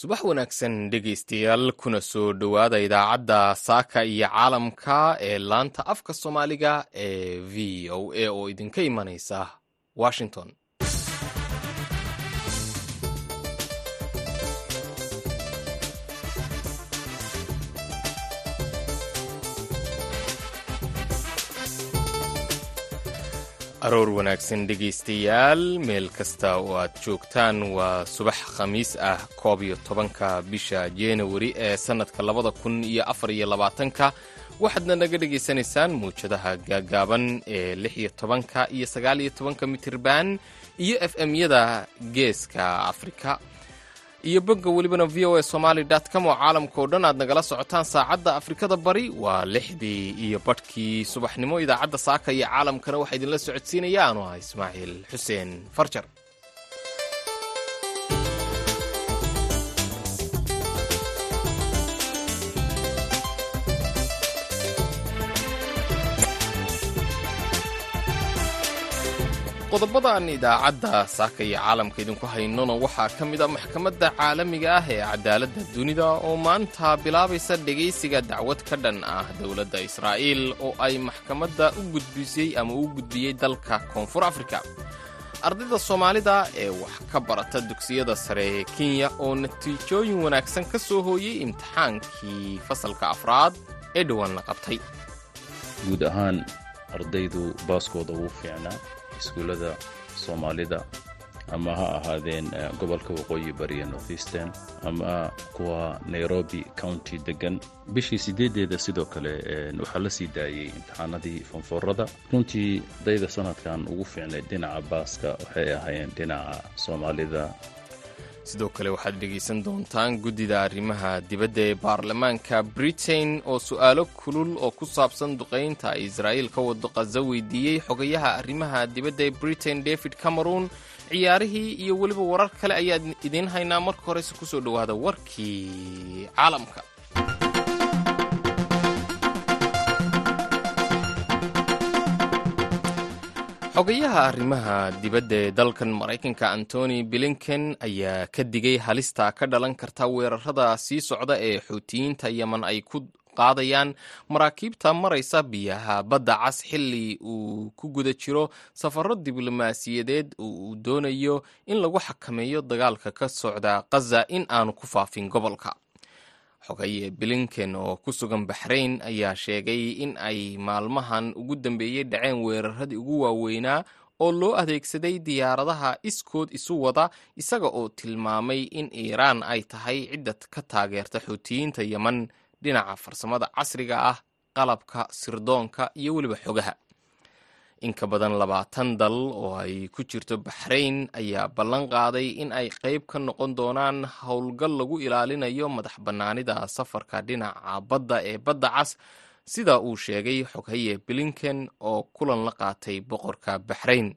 subax wanaagsan dhegaystayaal kuna soo dhowaada idaacadda saaka iyo caalamka ee laanta afka soomaaliga ee v o a oo idinka imanaysa washington aroor wanaagsan dhegaystayaal meel kasta oo aad joogtaan waa subax khamiis ah koob iyo tobanka bisha januari ee sannadka labada kun iyo afar iyo labaatanka. Waxaadna naga dhegaysanaysaan muwjadaha gaagaaban ee lix iyo tobanka iyo sagaal iyo tobanka mitirban iyo f m-yada geeska afrika iyo bogga welibana v o a somaali com oo caalamka oo dhan aad nagala socotaan saacadda afrikada bari waa lixdii iyo badhkii subaxnimo idaacadda saaka iyo caalamkana waxaa idinla socodsiinaya aanu ah ismaaciil xuseen farjar qodobadan idaacadda saaka iyo caalamka idinku haynona waxaa ka mid a maxkamadda caalamiga ah ee cadaaladda dunida oo maanta bilaabaysa dhegaysiga dacwad ka dhan ah dowladda israa'iil oo ay maxkamadda u gudbisay ama u gudbiyey dalka koonfur afrika. Ardayda soomaalida ee wax ka barata dugsiyada sare ee kenya oo natiijooyin wanaagsan ka soo hooyey imtixaankii fasalka afraad ee dhowaan la qabtay. Guud ahaan ardaydu baaskooda wuu fiicnaa iskuullada soomaalida ama ha ahaadeen gobolka waqooyi bariya northeastern ama kuwa nairobi county degan bishii sideedeeda sidoo kale waxaa la sii daayey imtixaanadii fonfoorada runtii dayda sanadkan ugu fiicnayd dhinaca baaska waxay ahaayeen dhinaca soomaalida sidoo kale waxaad dhegaysan doontaan guddida arrimaha dibadda ee baarlamaanka britain oo su'aalo kulul oo ku saabsan duqaynta ay israa'iil ka wado qaza weydiiyey xogayaha arrimaha dibadda ee britain david cameron. Ciyaarihii iyo weliba warar kale ayaan idiin haynaa marka horese ku soo dhowaada warkii caalamka xogayaha arrimaha dibadda ee dalkan maraykanka antony blinken ayaa ka digay halista ka dhalan karta weerarada sii socda ee xuutiyiinta yeman ay ku qaadayaan maraakiibta maraysa biyaha badda cas xilli uu ku guda jiro safarro diblomaasiyadeed oo uu doonayo in lagu xakameeyo dagaalka ka socda khaza in aanu ku faafin gobolka xogaye blinken oo ku sugan baxrayn ayaa sheegay in ay maalmahan ugu dambeeyey dhaceen weeraradii ugu waaweynaa oo loo adeegsaday diyaaradaha iskood isu wada isaga oo tilmaamay in iiraan ay tahay cidda ka taageerta xuutiyiinta yeman dhinaca farsamada casriga ah qalabka sirdoonka iyo weliba xogaha in ka badan labaatan dal oo ay ku jirto baxrayn ayaa ballan qaaday in ay qayb ka noqon doonaan howlgal lagu ilaalinayo madax bannaanida safarka dhinaca badda ee badda cas. Sida uu sheegay xoghaye blinken oo kulan la qaatay boqorka baxrayn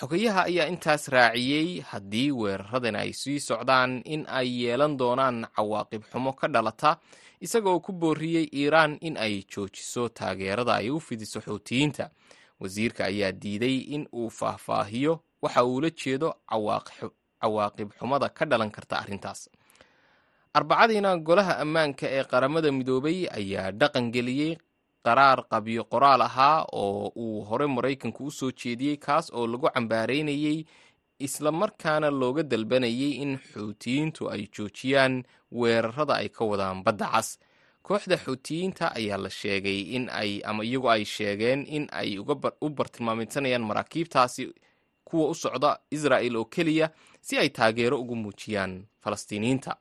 xogayaha ayaa intaas raaciyey haddii weeraradan ay sii socdaan in ay yeelan doonaan cawaaqib xumo ka dhalata isaga oo ku booriyey iiraan in ay joojiso taageerada ay u fidiso xuutiyiinta wasiirka ayaa diiday in uu faahfaahiyo waxa uu la jeedo cawaaqib xumada ka dhalan karta arrintaas. Arbacadiina golaha ammaanka ee qaramada midoobay ayaa dhaqan geliyey qaraar qabyo qoraal ahaa oo uu hore maraykanku u soo jeediyey kaas oo lagu cambaaraynayey islamarkaana looga dalbanayay in xuutiyiintu ay joojiyaan weerarada ay ka wadaan badda cas kooxda xuutiyiinta ayaa la sheegay in ay ama iyagu ay sheegeen in ay u bartilmaameedsanayaan maraakiibtaasi kuwa u socda israa'el oo keliya si ay taageero ugu muujiyaan falastiiniyiinta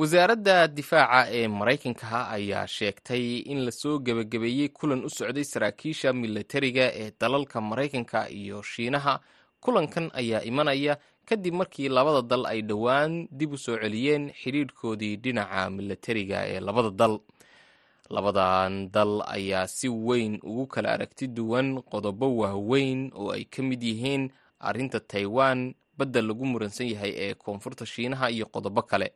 wasaaradda difaaca ee maraykanka ayaa sheegtay in la soo gebagabeeyey kulan u socday saraakiisha milatariga ee dalalka maraykanka iyo shiinaha. Kulankan ayaa imanaya kadib markii labada dal ay dhowaan dib u soo celiyeen xidhiidhkoodii dhinaca milatariga ee labada dal. Labadan dal ayaa si weyn ugu kala aragti duwan qodobo waaweyn oo ay ka mid yihiin arrinta taiwan badda lagu muransan yahay ee koonfurta shiinaha iyo qodobo kale.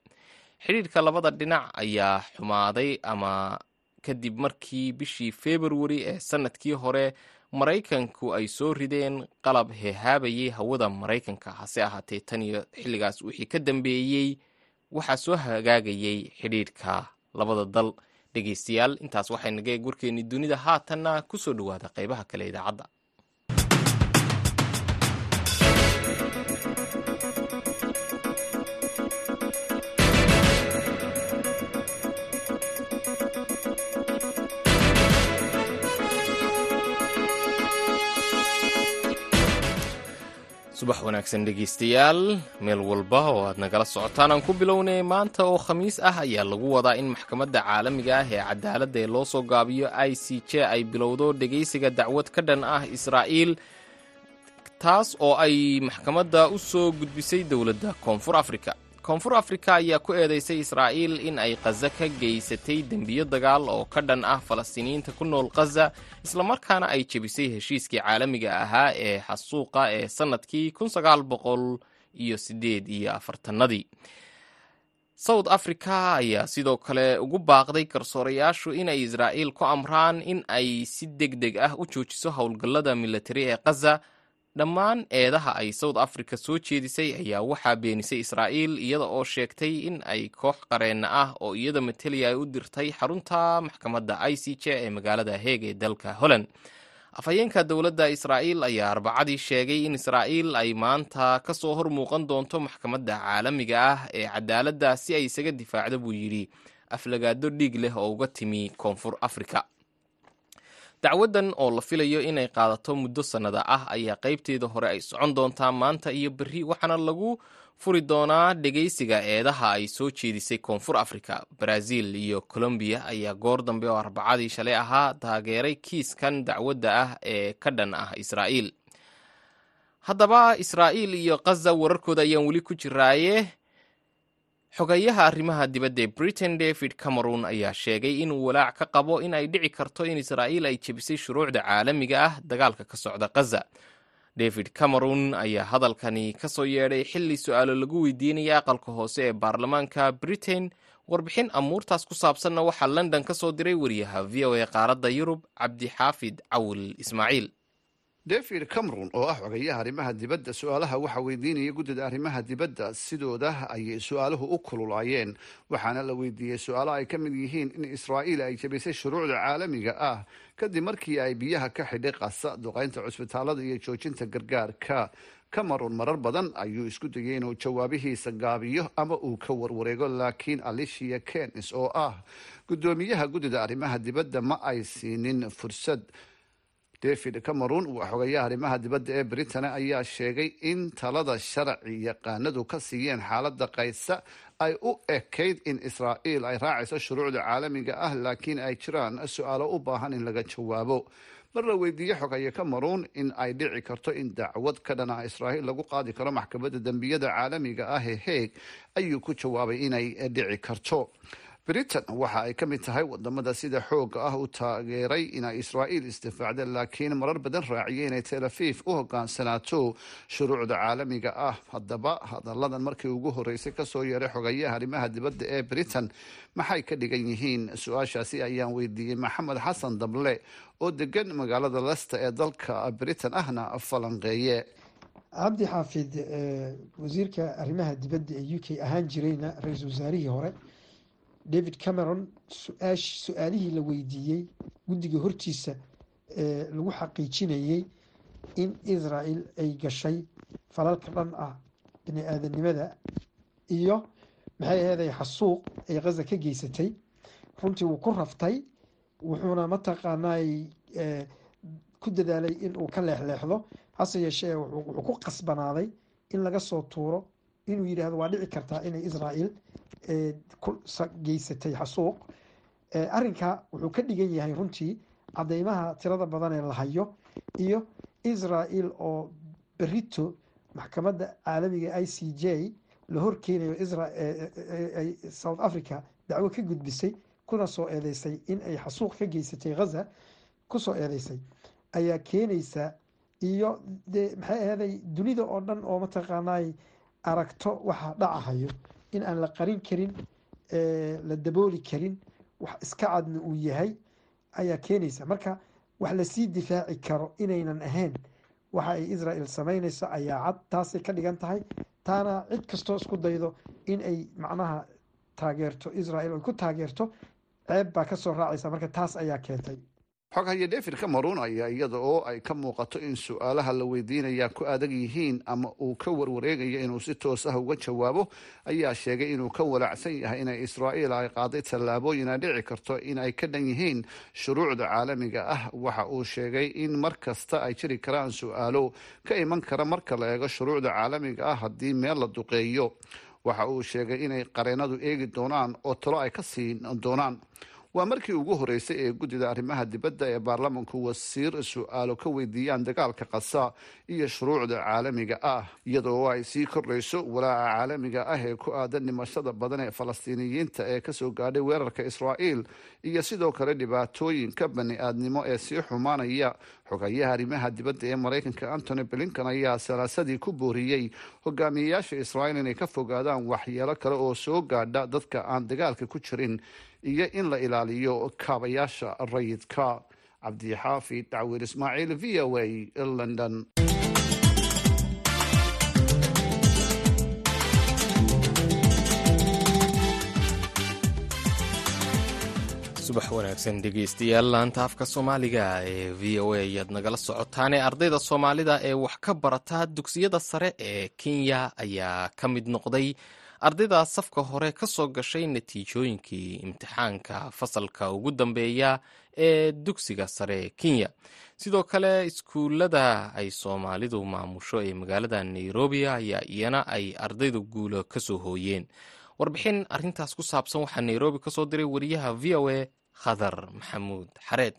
Xidhiidhka labada dhinac ayaa xumaaday ama kadib markii bishii februari ee sannadkii hore maraykanku ay soo rideen qalab heehaabayay hawada maraykanka hase ahaatee tan iyo xilligaas wixii ka dambeeyey waxaa soo hagaagayay xidhiidhka labada dal. Dhegeystayaal intaas waxay naga eeg warkeennii dunida haatanna ku soo dhowaada qaybaha kale idaacadda subax wanaagsan dhegeystayaal meel walba oo aad nagala socotaan aan ku bilownay maanta oo khamiis ah ayaa lagu wadaa in maxkamadda caalamiga ah ee cadaaladda ee loo soo gaabiyo i c j ay bilowdo dhegeysiga dacwad ka dhan ah israa'iil taas oo ay maxkamadda u soo gudbisay dowladda koonfur afrika koonfur afrika ayaa ku eedeysay israa'iil in ay khaza ka geysatay dembiyo dagaal oo ka dhan ah falastiiniyiinta ku nool khaza islamarkaana ay jebisay heshiiskii caalamiga ahaa ee xasuuqa ee sannadkii iyo sideed iyo afartanadii south africa ayaa sidoo kale ugu baaqday garsoorayaashu inay israa'iil ku amraan in ay si deg deg ah u joojiso howlgallada militari ee khaza dhammaan eedaha ay south africa soo jeedisay ayaa waxaa beenisay israa'iil iyada oo sheegtay in ay koox qareenna ah oo iyada mateliya ay u dirtay xarunta maxkamadda i c j ee magaalada heeg ee dalka holland. Afhayeenka dowladda israa'iil ayaa arbacadii sheegay in israa'iil ay maanta ka soo hor muuqan doonto maxkamadda caalamiga ah ee cadaaladda si ay isaga difaacdo buu yidhi. Aflagaado dhiig leh oo uga timi koonfur afrika dacwaddan oo la filayo inay qaadato muddo sannada ah ayaa qaybteeda hore ay socon doontaa maanta iyo berri waxaana lagu furi doonaa dhegeysiga eedaha ay soo jeedisay koonfur afrika. Brazil iyo colombiya ayaa goor dambe oo arbacadii shalay ahaa taageeray kiiskan dacwadda ah ee ka dhan ah israa'iil. Haddaba israa'iil iyo khaza wararkooda ayaan weli ku jiraaye xogayaha arrimaha dibadda ee britain david cameron ayaa sheegay inuu walaac ka qabo in ay dhici karto in israa'iil ay jebisay shuruucda caalamiga ah dagaalka ka socda khaza david cameron ayaa hadalkani ka soo yeedhay xilli su'aalo lagu weydiinaya aqalka hoose ee baarlamaanka britain warbixin amuurtaas ku saabsanna waxaa london ka soo diray wariyaha v o a qaaradda yurub cabdixaafid cawil ismaaciil david cameron oo ah xogayaha arrimaha dibadda su'aalaha waxaa weydiinaya guddida arrimaha dibadda sidooda ayay su'aaluhu u kululaayeen. Waxaana la weydiiyey su'aalo ay ka mid yihiin in israa'iil ay jebisay shuruucda caalamiga ah kadib markii ay biyaha ka xidhay qasa duqaynta cusbitaalada iyo joojinta gargaarka. Cameron marar badan ayuu isku dayay inuu jawaabihiisa gaabiyo ama uu ka warwareego laakiin alicia kenis oo ah guddoomiyaha guddida arrimaha dibadda ma ay siinin fursad david cameron waa xogayaha arrimaha dibadda ee britain ayaa sheegay in talada sharci yaqaanadu ka siiyeen xaaladda kaysa ay u ekayd in israa'iil ay raacayso shuruucda caalamiga ah laakiin ay jiraan su'aalo u baahan in laga jawaabo. Mar la weydiiyey xogaye cameron in ay dhici karto in dacwad ka dhan ah israa'iil lagu qaadi karo maxkamadda dembiyada caalamiga ah ee heeg ayuu ku jawaabay inay dhici karto britain waxa ay ka mid tahay waddamada sida xooga ah u taageeray inay israa'iil isdifaacda laakiin marar badan raaciyay inay tel afiif u hogaansanaato shuruucda caalamiga ah. Haddaba hadalladan markii ugu horeysay ka soo yeeray xogayaha arrimaha dibadda ee britain maxay ka dhigan yihiin? Su'aashaasi ayaan weydiiyey maxamed xasan dable oo degan magaalada lester ee dalka britain ahna falanqeeye cabdi xaafid wasiirka arrimaha dibadda ee u k ahaan jirayna ra'iisul wasaarihii hore david cameron su'aalihii la weydiiyey guddiga hortiisa ee lagu xaqiijinayey in israel ay gashay falalka dhan ah bini aadanimada iyo maxay aheeday xasuuq ay khaza ka geysatay. Runtii wuu ku raftay wuxuuna mataqaanaay ku dadaalay in uu ka leexleexdo. Hase yeeshee wuxuu ku qasbanaaday in laga soo tuuro inuu yidhaahdo waa dhici kartaa inay israel geysatay xasuuq. Arrinka wuxuu ka dhigan yahay runtii cadeymaha tirada badan ee la hayo iyo israel oo berito maxkamadda caalamiga i c j la horkeenayo south africa dacwo ka gudbisay kuna soo eedeysay in ay xasuuq ka geysatay ghaza ku soo eedeysay. Ayaa keenaysa iyo maxay aheeday dunida oo dhan oo mataqaanay aragto waxa dhacahayo in aan la qarin karin la dabooli karin wax iska cadna uu yahay ayaa keenaysa. Marka wax la sii difaaci karo inaynan ahayn waxa ay israel samaynayso ayaa cad taasay ka dhigan tahay taana cid kastoo isku daydo in ay macnaha taageerto israel ay ku taageerto ceeb baa ka soo raacaysa. Marka taas ayaa keentay xoghaye david cameron ayaa iyada oo ay ka muuqato in su'aalaha la weydiinaya ku adag yihiin ama uu ka warwareegayo inuu si toos ah uga jawaabo ayaa sheegay inuu ka walaacsan yahay inay israa'iil ay qaaday tallaabooyin ay dhici karto in ay ka dhan yihiin shuruucda caalamiga ah. Waxa uu sheegay in mar kasta ay jiri karaan su'aalo ka iman kara marka la eego shuruucda caalamiga ah haddii meel la duqeeyo. Waxa uu sheegay inay qareenadu eegi doonaan oo talo ay ka siin doonaan waa markii ugu horeysay ee guddida arrimaha dibadda ee baarlamanku wasiir su'aalo ka weydiiyaan dagaalka qasa iyo shuruucda caalamiga ah iyadoo ay sii kordhayso walaaca caalamiga ah ee ku aadan dhimashada badan ee falastiiniyiinta ee ka soo gaadhay weerarka israa'iil iyo sidoo kale dhibaatooyinka bani-aadnimo ee sii xumaanaya xogayaha arrimaha dibadda ee maraykanka antony blinkan ayaa salaasadii ku booriyey hogaamiyeyaasha israa'iil inay ka fogaadaan waxyeelo kale oo soo gaadha dadka aan dagaalka ku jirin iyo in la ilaaliyo kaabayaasha rayidka. Cabdixaafid dacwiir ismaaciil v o a london subax wanaagsan dhegeystayaal laanta afka soomaaliga ee v o a ayaad nagala socotaane. Ardayda soomaalida ee wax ka barata dugsiyada sare ee kenya ayaa ka mid noqday ardayda safka hore ka soo gashay natiijooyinkii imtixaanka fasalka ugu dambeeya ee dugsiga sare ee kenya. Sidoo kale iskuullada ay soomaalidu maamusho ee magaalada nairobi ayaa iyana ay ardaydu guulo ka soo hooyeen warbixin arintaas ku saabsan waxaa nairobi ka soo diray wariyaha v o a khadar maxamuud xareed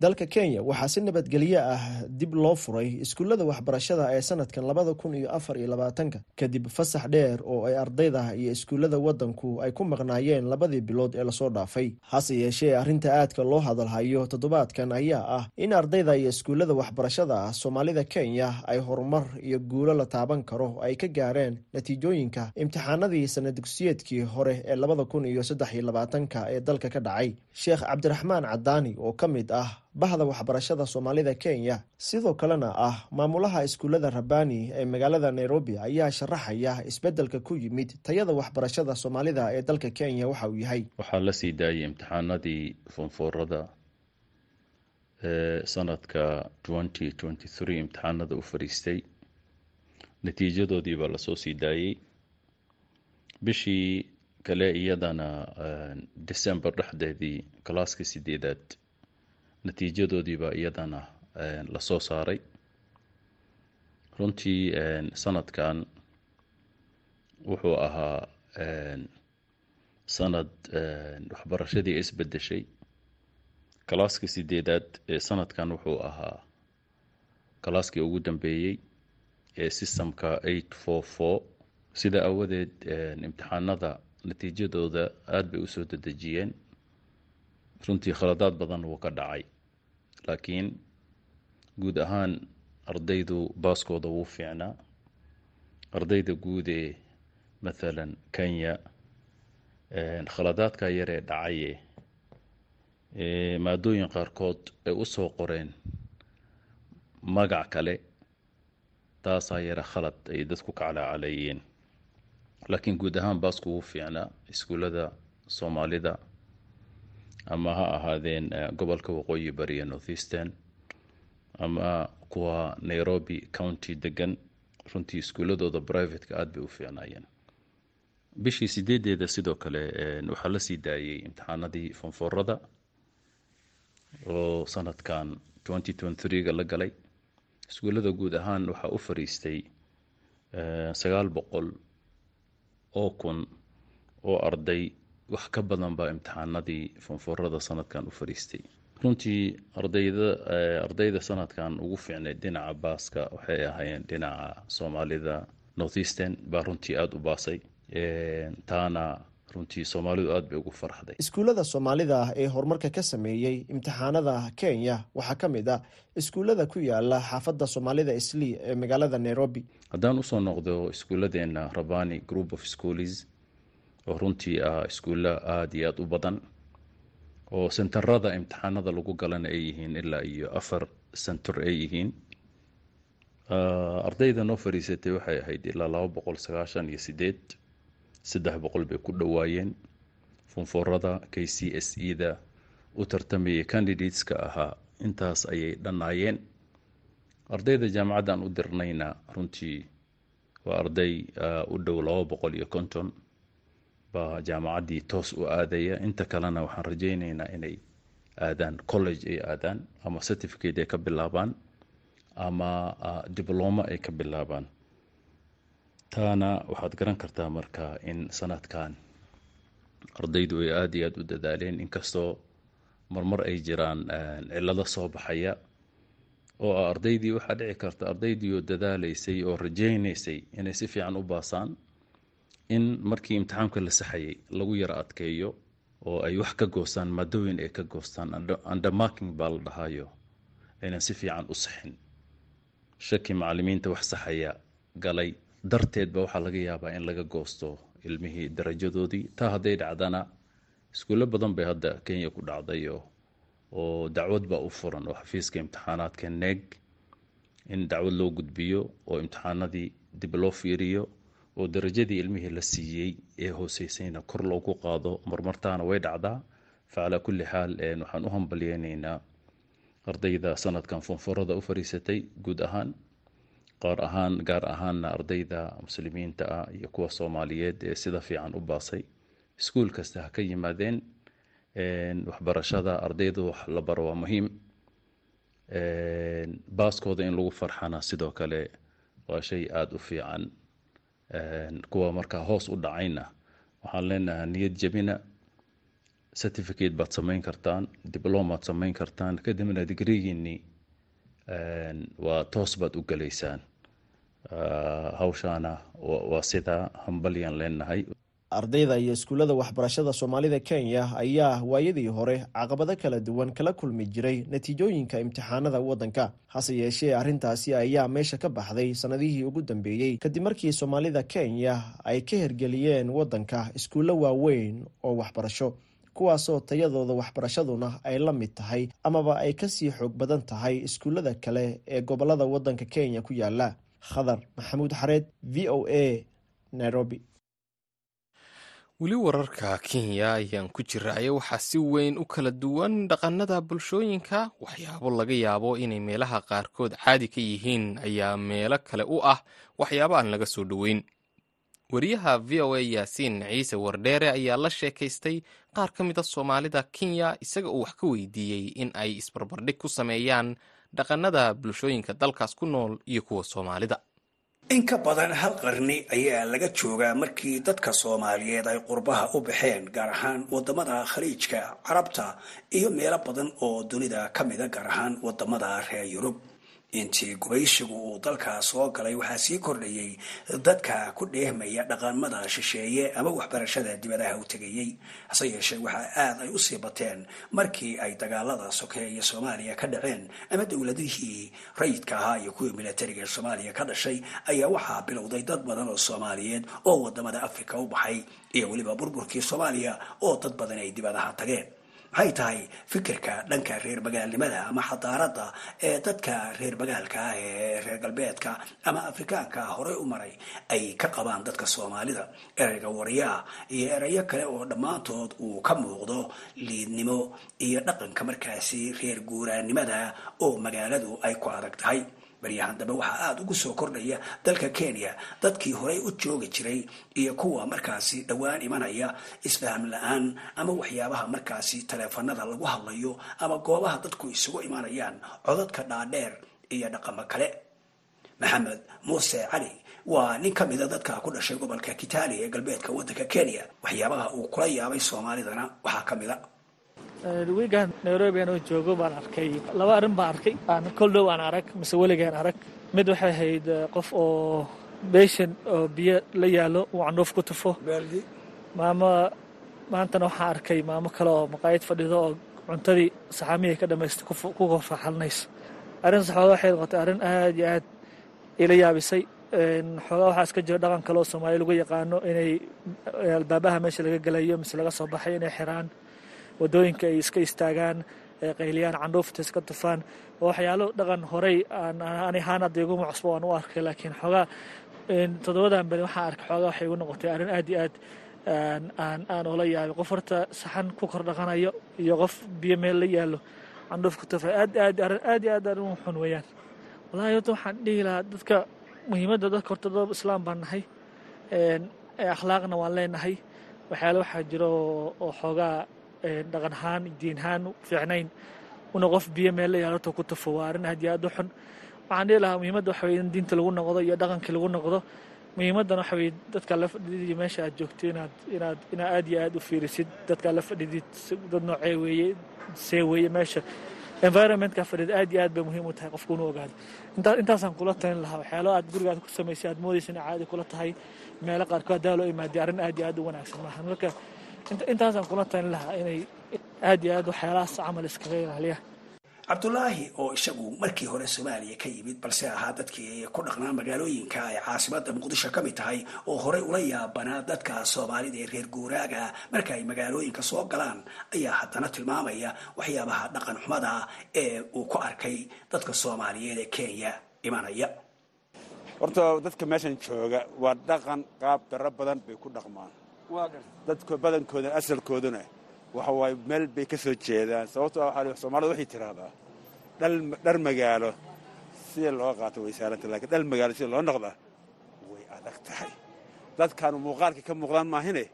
dalka kenya waxaa si nabadgelyo ah dib loo furay iskuullada waxbarashada ee sanadkan labada kun iyo afar iyo labaatanka kadib fasax dheer oo ay ardayda iyo iskuullada waddanku ay ku maqnaayeen labadii bilood ee la soo dhaafay. Hase yeeshee arrinta aadka loo hadalhayo toddobaadkan ayaa ah in ardayda iyo iskuullada waxbarashada soomaalida kenya ay horumar iyo guulo la taaban karo ay ka gaareen natiijooyinka imtixaanadii sana dugsiyeedkii hore ee labada kun iyo saddex iyo labaatanka ee dalka ka dhacay. Sheekh cabdiraxmaan cadaani oo ka mid ah bahda waxbarashada soomaalida kenya sidoo kalena ah maamulaha iskuullada rabani ee magaalada nairobi ayaa sharaxaya isbeddelka ku yimid tayada waxbarashada soomaalida ee dalka kenya waxa uu yahay. Waxaa la sii daayay imtixaanadii foonfoorada ee sanadka imtixaanada u fariistay. Natiijadoodii baa la soo sii daayey bishii kale iyadana december dhexdeedii kalaaska sideedaad natiijadoodiibaa iyadana la soo saaray. Runtii sanadkan wuxuu ahaa sanad waxbarashadii isbedeshay kalaaska sideedaad ee sanadkan wuxuu ahaa kalaaskii ugu dambeeyey ee systemka eight four four. Sida awadeed imtixaanada natiijadooda aada bay u soo dedejiyeen. Runtii khaladaad badan wuu ka dhacay laakiin guud ahaan ardaydu baaskooda wuu fiicnaa. Ardayda guud ee mathalan kenya khaladaadka yaree dhacaye maadooyin qaarkood ay u soo qoreen magac kale taasaa yara khalad ay dadku kacalaacaleeyeen laakiin guud ahaan baasku wuu fiicnaa iskuullada soomaalida ama ha ahaadeen gobolka waqooyi bari ee north eastern ama kuwa nairobi county degan runtii iskuuladooda privateka aada bay u fiicnaayeen. Bishii sideedeeda sidoo kale waxaa la sii daayey imtixaanadii fonfoorada oo sanadkan ga la galay. Iskuullada guud ahaan waxaa u fariistay sagaal boqol oo kun oo arday wax ka badan baa imtixaanadii fonfoorada sanadkan u fariistay. Runtii ardayda ardayda sanadkan ugu fiicnayd dhinaca baaska waxay ahaayeen dhinaca soomaalida north eastern baa runtii aada u baasay. Taana runtii soomaalidu aada bay ugu farxday. Iskuullada soomaalida ee horumarka ka sameeyey imtixaanada kenya waxaa ka mid ah iskuullada ku yaalla xaafadda soomaalida islii ee magaalada nairobi. Haddaan u soo noqdo iskuulladeena rabani group of schools oo runtii ah iskuulla aada iyo aada u badan oo sentarada imtixaanada lagu galana ay yihiin ilaa iyo afar sentar ay yihiin. Ardayda noo fariisatay waxay ahayd ilaa laba boqol sagaashan iyo sideed saddex boqol bay ku dhowaayeen. Funforada k c s e da u tartamayay candidateska ahaa intaas ayay dhannaayeen ardayda jaamacaddan u dirnayna runtii waa arday u dhow laba boqol iyo konton baa jaamacaddii toos u aadaya. Inta kalena waxaan rajaynaynaa inay aadaan college ay aadaan ama certificate ay ka bilaabaan ama dibloma ay ka bilaabaan. Taana waxaad garan kartaa marka in sanadkan ardaydu ay aada iyo aada u dadaaleen. Inkastoo marmar ay jiraan cilado soo baxaya oo ardaydii waxaa dhici karta ardaydii oo dadaalaysay oo rajaynaysay inay si fiican u baasaan in markii imtixaamka la saxayay lagu yara adkeeyo oo ay wax ka goostaan maadooyin ay ka goostaan undermarking baa la dhahayo aynan si fiican u saxin. Shaki macalimiinta wax saxaya galay darteed ba waxaa laga yaabaa in laga goosto ilmihii darajadoodii. Taa hadday dhacdana iskuulo badan bay hadda kenya ku dhacday oo dacwad baa u furan oo xafiiska imtixaanaadka neeg in dacwad loo gudbiyo oo imtixaanadii dib loo fiiriyo oo darajadii ilmihii la siiyey ee hooseysayna kor loogu qaado marmartaana way dhacdaa. Fa kulli xaal waxaan u hambalyeynaynaa ardayda sanadkan funfurada u fariisatay guud ahaan qaar ahaan gaar ahaanna ardayda muslimiinta ah iyo kuwa soomaaliyeed ee sida fiican u baasay. Iskuul kasta ha ka yimaadeen waxbarashada ardayda wax la baro waa muhiim. Baaskooda in lagu farxana sidoo kale waa shay aada u fiican kuwa markaa hoos u dhacayna. Waxaan leenahaa niyad jabina certificate baad samayn kartaan diblomaad samayn kartaan kadibna digrigiinii waa toos baad u gelaysaan hawshaana waa sidaa hambalyaan leenahay ardayda iyo iskuullada waxbarashada soomaalida kenya ayaa waayadii hore caqabado kala duwan kala kulmi jiray natiijooyinka imtixaanada waddanka. Hase yeeshee arrintaasi ayaa meesha ka baxday sannadihii ugu dambeeyey kadib markii soomaalida kenya ay ka hergeliyeen waddanka iskuullo waaweyn oo waxbarasho kuwaasoo tayadooda waxbarashaduna ay la mid tahay amaba ay ka sii xoog badan tahay iskuullada kale ee gobollada waddanka kenya ku yaalla khadar maxamuud xareed v o a nairobi weli wararka kenya ayaan ku jiraayo waxaa si weyn u kala duwan dhaqannada bulshooyinka. Waxyaabo laga yaabo inay meelaha qaarkood caadi ka yihiin ayaa meelo kale u ah waxyaabo aan laga soo dhoweyn wariyaha v o a yaasiin ciise wardheere ayaa la sheekaystay qaar ka mid a soomaalida kenya isaga uu wax ka weydiiyey in ay isbarbardhig ku sameeyaan dhaqannada bulshooyinka dalkaas ku nool iyo kuwa soomaalida in ka badan hal qarni ayaa laga joogaa markii dadka soomaaliyeed ay qurbaha u baxeen gaar ahaan waddamada khaliijka carabta iyo meelo badan oo dunida ka mida gaar ahaan waddamada reer yurub intii gubaysigu uu dalkaa soo galay waxaa sii kordhayay dadka ku dheehmaya dhaqamada shisheeye ama waxbarashada dibadaha u tegayey hase yeeshee waxaa aad ay u sii bateen markii ay dagaalada sokeeye soomaaliya ka dhaceen ama dowladihii rayidka ahaa iyo kuwii militariga soomaaliya ka dhashay ayaa waxaa bilowday dad badan oo soomaaliyeed oo waddamada africa u baxay iyo weliba burburkii soomaaliya oo dad badan ay dibadaha tageen maxay tahay fikirka dhanka reer magaalnimada ama xadaaradda ee dadka reer magaalka ah ee reer galbeedka ama afrikaanka horey u maray ay ka qabaan dadka soomaalida. Ereyga waryaa iyo erayo kale oo dhammaantood uu ka muuqdo liidnimo iyo dhaqanka markaasi reer guuraannimada oo magaaladu ay ku adag tahay baryahan dambe waxaa aada ugu soo kordhaya dalka kenya dadkii horey u joogi jiray iyo kuwa markaasi dhowaan imanaya isfaham la'aan ama waxyaabaha markaasi taleefanada lagu hadlayo ama goobaha dadku isugu imanayaan codadka dhaadheer iyo dhaqamo kale. Maxamed muuse cali waa nin ka mida dadka ku dhashay gobolka kitali ee galbeedka waddanka kenya. Waxyaabaha uu kula yaabay soomaalidana waxaa ka mid a wiigan nairobi anoo joogo baan arkay laba arrin baan arkay. Aan kol dhow aan arag mise weligaan arag. Mid waxay ahayd qof oo beeshan oo biyo la yaalo uu candhuuf ku tufo. Maamo maantana waxaan arkay maamo kale oo maqaayad fadhido oo cuntadii saxaamihii ka dhamaystay ku korfaxalinayso arrin saxooda waxay noqotay arrin aad iyo aad ila yaabisay. Xoogaa waxaa iska jira dhaqan kale oo soomaaliya lagu yaqaano inay albaabaha meesha laga gelayo mise laga soo baxay inay xiraan waddooyinka ay iska istaagaan qayliyaan candhuufta iska tufaan. Waxyaalo dhaqan horey ani ahaan hadda iguma cusbo aan u arkay laakiin xoogaa toddobadan beri waxaan arkay xoogaa waxay igu noqotay arrin aad iyo aad aan aan oola yaabay. Qof horta saxan ku kor dhaqanayo iyo qof biyo meel la yaalo candhuuf ku tufay. Aad aad arrin aad iyo aad arrin xun weeyaan. Wallahi horta waxaan dhihi lahaa dadka muhiimadda dadka horta dad islaam baan nahay akhlaaqna waan leenahay. Waxyaale waxaa jiro oo xoogaa dhaqan ahaan diin ahaan fiicnayn. Una qof biyo meel la yaalato ku tufo waa arrin aad iyo aad u xun. Waxaan dhihi lahaa muhiimadda waxa weye in diinta lagu noqdo iyo dhaqankii lagu noqdo. Muhiimaddan waxa weye dadka la fadhidid iyo meesha aad joogto inaad inaad inaad aad iyo aad u fiirisid. Dadka la fadhidid dad noocee weeye see weeye meesha. Environmentka fadhida aad iyo aad bay muhiim u tahay qofku inu ogaado. Intaasaan kula talin lahaa waxyaalo aad guriga ku samaysay aad moodaysa inay caadi kula tahay. Meelo qaarkood haddaa loo arrin aad iyo aad u wanaagsan maahan marka intaasaan kula talin lahaa inay aad iyo aad waxyaalahaas camal iskaga ilaaliyaan cabdulaahi oo isagu markii hore soomaaliya ka yimid balse ahaa dadkii ku dhaqnaa magaalooyinka ay caasimada muqdisho ka mid tahay oo horey ula yaabanaa dadka soomaalida ee reer guuraaga marka ay magaalooyinka soo galaan ayaa haddana tilmaamaya waxyaabaha dhaqan xumada ee uu ku arkay dadka soomaaliyeed ee kenya. Imanaya horta dadka meeshan jooga waa dhaqan qaab daro badan bay ku dhaqmaan dadka badankooda asalkooduna waxa waaye meel bay ka soo jeedaan. Sababto soomaalida waxay tiraahdaa dhar magaalo sida loo qaato way saaranta lakiin dhal magaalo sida loo noqdaa way adag tahay. Dadkaanu muuqaalka ka muuqdaan maahine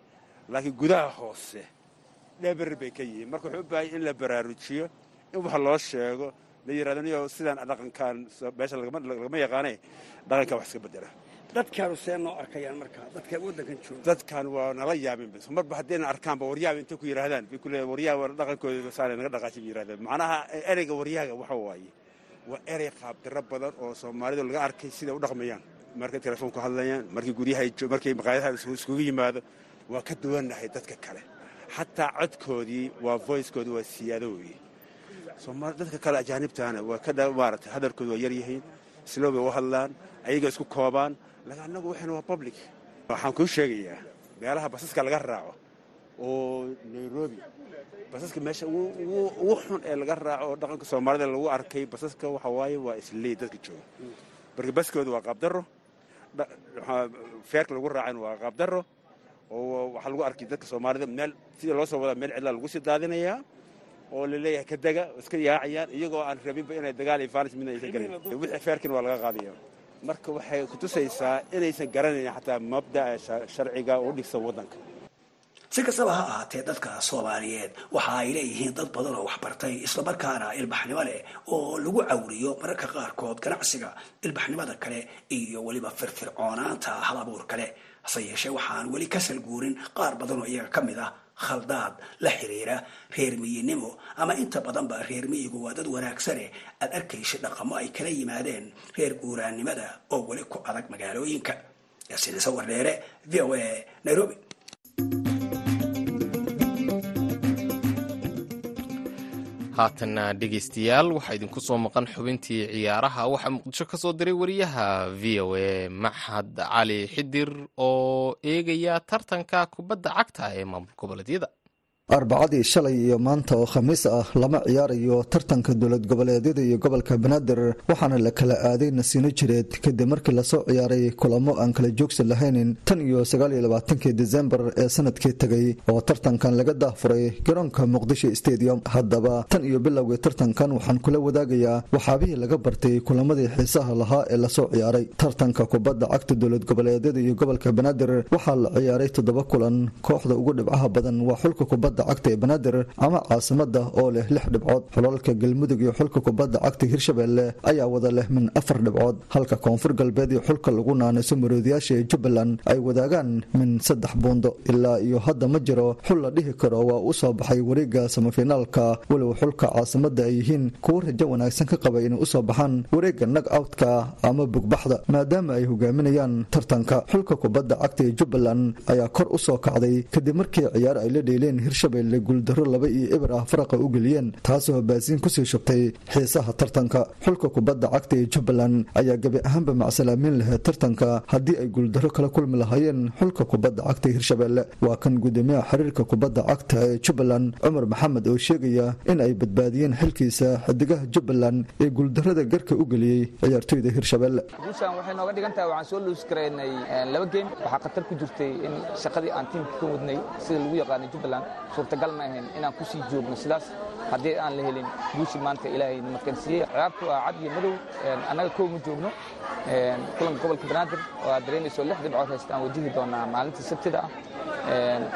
laakiin gudaha hoose dheber bay ka yihiin. Marka wuxuu u baahanya in la baraarujiyo in wax loo sheego la yiraahdo niyo sidaan dhaqankan meesha lagama yaqaane dhaqankan wax iska bedela dadkaanu see noo arkayaan markaa dadka waddankan jooga. Dadkan waa nala yaabin bas marba haddayna arkaanba waryaaba intay ku yidhaahdaan bay ku leeyahay waryaaba dhaqankooda saanay naga dhaqaashay bay yidhahdaan macnaha ereyga waryaaga waxa waaye waa erey qaabdiro badan oo soomaalidu laga arkay siday u dhaqmayaan. Markay telefoon ku hadlayaan markii guryaha markay maqaayadaha iskugu yimaado waa ka duwannahay dadka kale. Xataa codkoodii waa voicekoodii waa siyaado weeye. Dadka kale ajaanibtaana waa ka maaragtay hadalkoodu waa yaryihiin slow bay u hadlaan ayaga isku koobaan annagu waxayna waa public. Waxaan kuu sheegayaa meelaha basaska laga raaco oo nairobi. Basaska meesha ugu xun ee laga raaco oo dhaqanka soomaalida lagu arkay basaska waxa waaye waa isley dadka jooga. Marka baskooda waa qaabdarro feerka lagu raacayna waa qaabdarro oo waxaa lagu arkay dadka soomaalida meel sida loo soo wadaa meel cidlaa lagu sii daadinayaa oo la leeyahay ka dega iska yaacayaan iyagoo aan rabinba inay dagaal iyo faalis midna aysan garan wixii feerkina waa laga qaadaya marka waxay kutusaysaa inaysan garanayn xataa mabda'a sharciga u dhigsan waddanka. Si kastaba ha ahaatee dadka soomaaliyeed waxa ay leeyihiin dad badan oo waxbartay islamarkaana ilbaxnimo leh oo lagu cawriyo mararka qaarkood ganacsiga ilbaxnimada kale iyo weliba firfircoonaanta hal abuur kale. Hase yeeshee waxaan weli ka salguurin qaar badan oo iyaga ka mid ah khaldaad la xiriira reer miyinimo ama inta badanba reer miyigu waa dad wanaagsane. Aad arkaysa dhaqamo ay kala yimaadeen reer guuraannimada oo weli ku adag magaalooyinka. Yaasiin sawar dheere v o a nairobi haatanna dhegaystayaal waxaa idinku soo maqan xubintii ciyaaraha. Waxaa muqdisho ka soo diray wariyaha v o a maxad cali xidir oo eegaya tartanka kubadda cagta ee maamul goboleedyada arbacadii shalay iyo maanta oo khamiis ah lama ciyaarayo tartanka dowlad goboleedyada iyo gobolka banaadir waxaana la kala aaday nasiino jireed. Kadib markii la soo ciyaaray kulamo aan kala joogsi lahaynin tan iyo sagaaliyo labaatankii desembar ee sannadkii tegay oo tartankan laga daahfuray garoonka muqdisho stadium. Haddaba tan iyo bilowgii tartankan waxaan kula wadaagayaa waxaabihii laga bartay kulamadii xiisaha lahaa ee la soo ciyaaray. Tartanka kubadda cagta dowlad goboleedyada iyo gobolka banaadir waxaa la ciyaaray toddoba kulan. Kooxda ugu dhibcaha badan waa xulka kubadda cagta ee banaadir ama caasimada oo leh lix dhibcood. Xulalka galmudug iyo xulka kubadda cagta hirshabelle ayaa wada leh min afar dhibcood. Halka koonfur galbeed iyo xulka lagu naanayso maroodiyaasha ee jubbaland ay wadaagaan min saddex buundo. Ilaa iyo hadda ma jiro xul la dhihi karo waa u soo baxay wareega samafinaalka walow xulka caasimada ay yihiin kuwo rajo wanaagsan ka qaba inay u soo baxaan wareega nag outka ama bugbaxda maadaama ay hogaaminayaan tartanka. Xulka kubadda cagta ee jubbaland ayaa kor u soo kacday kadib markii ciyaar ay la dheeleen hirshabelle guuldaro laba iyo eber ah faraqa u geliyeen taasoo baasiin ku sii shubtay xiisaha tartanka. Xulka kubadda cagta ee jubbaland ayaa gebi ahaanba macsalaamin lahayd tartanka haddii ay guuldaro kala kulmi lahaayeen xulka kubadda cagta ee hirshabelle waa kan gudoomiyaha xiriirka kubadda cagta ee jubbaland cumar maxamed oo sheegaya in ay badbaadiyeen xilkiisa xidigaha jubbaland ee guuldarada garka u geliyey ciyaartoyda hirshabelle guushaan waxay nooga garaynay laba geem waxaa khatar ku jirtay in shaqadii aan tiimka ka wadnay sida lagu yaqaanay jubbaland suurtagal ma ahayn inaan ku sii joogno sidaas haddii aan la helin guushii maanta ilaahay namadkansiiyey ciyaartu waa cad iyo madow annaga kow ma joogno. Kulanka gobolka banaadir oo aad dareemayso lix dhibcood haysta aan wajihi doonaa maalintii sabtida ah.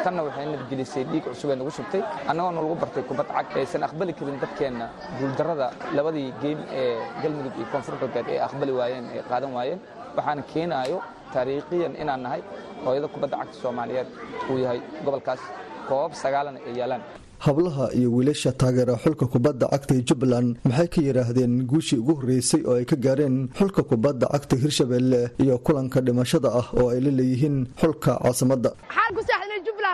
Tanna waxay nabadgelisay dhiig cusub ee nagu shubtay. Annagoona lagu bartay kubad cag aysan aqbali karin dadkeenna guuldarrada labadii geem ee galmudug iyo koonfur galbeed ay aqbali waayeen ay qaadan waayeen. Waxaana keenaayo taariikhiyan inaan nahay hooyada kubadda cagta soomaaliyeed uu yahay gobolkaas koobab sagaalana ay yaalaan hablaha iyo wiilasha taageera xulka kubadda cagta ee jubbaland maxay ka yidhaahdeen guushii ugu horreysay oo ay ka gaareen xulka kubadda cagta hirshabelle iyo kulanka dhimashada ah oo ay la leeyihiin xulka caasimadda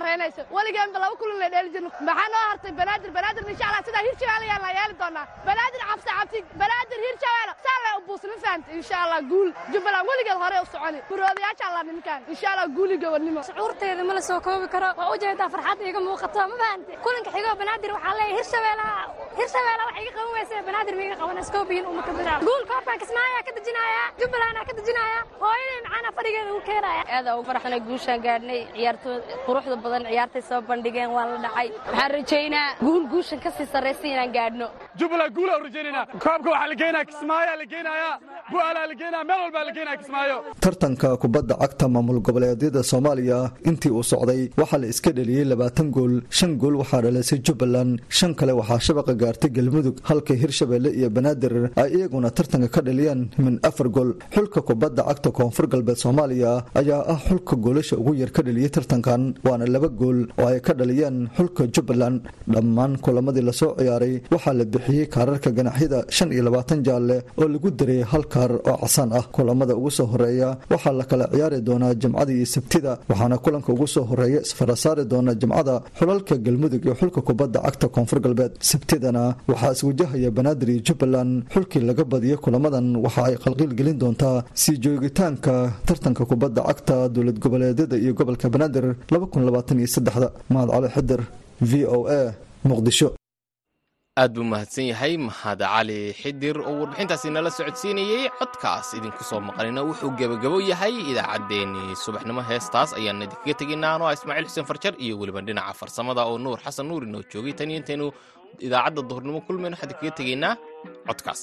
reenayso. Weligeenba laba kulan la dheeli jirno maxaa noo hartay? Banaadir banaadir insha allah sidaa hirshabelle yaan la yeeli doonaa banaadir cabsi cabsi banaadir hirshabelle saa la ubuusna fahanta insha allah guul. Jubbaland weligeed hore u soconi. Guroodayaasha allah nimankaan insha allah guuliga wadnimo shucuurteeda ma la soo koobi karo. Waa u jeedaa farxad iiga muuqato ma fahante kulanka xigoo banaadir waxaa leeyahay hirshabelle hirshabelle wax iga qaban weysa banaadir ma iga qaban iskoobiyin uma kabadraa guul koobkaan kismaayaa ka dejinaya jubbaland ka dejinaya hooyaday macaana fadhigeeda u keenaya. Aad ugu farxanay guushaan gaadhnay ciyaartooy quruxda badan ciyaartay soo bandhigeen waa la dhacay. Waxaan rajaynaa guul guushan ka sii sarraysa inaan gaadhno. Jubbaland guulaan rajaynaynaa koobka waxaa la geenaya kismaayaa la geenayaa bu'aalaa la geenaya meel walbaa la geenaya kismaayo tartanka kubadda cagta maamul goboleedyada soomaaliya intii uu socday waxaa la iska dheliyey labaatan gool shan gool waxaa dhalisay jubbaland shan kale waxaa shabaqa gaartay galmudug halka hirshabelle iyo banaadir ay iyaguna tartanka ka dhaliyeen min afar gool. Xulka kubadda cagta koonfur galbeed soomaaliya ayaa ah xulka goolasha ugu yar ka dhaliyey tartankan waana laba gool oo ay ka dhaliyeen xulka jubbaland. Dhammaan kulamadii la soo ciyaaray waxaa la bixiyey kaararka ganaxyada shan iyo labaatan jaalle oo lagu daray hal kaar oo casaan ah. Kulamada ugu soo horreeya waxaa la kala ciyaari doonaa jimcada iyo sabtida waxaana kulanka ugu soo horreeya isfarasaari doona jimcada xulalka galmudug iyo xulka kubadda cagta koonfur galbeed sabtidana waxaa iswajahaya banaadir iyo jubbaland xulkii laga badiyo kulamadan waxa ay qalqiil gelin doontaa sii joogitaanka tartanka kubadda cagta dowlad goboleedyada iyo gobolka banaadir mahad cali xidir v o a muqdisho. Aad buu mahadsan yahay mahad cali xidir oo warbixintaasi nala socodsiinayey codkaas. Idinku soo maqlina wuxuu gebagabo yahay idaacaddeenii subaxnimo heestaas ayaan idinkaga tegaynaa anoo ah ismaaciil xuseen farjar iyo weliba dhinaca farsamada oo nuur xasan nuur inoo joogay. Tan iyo intaynu idaacadda duhurnimo kulmayno waxaan idinkaga tegaynaa codkaas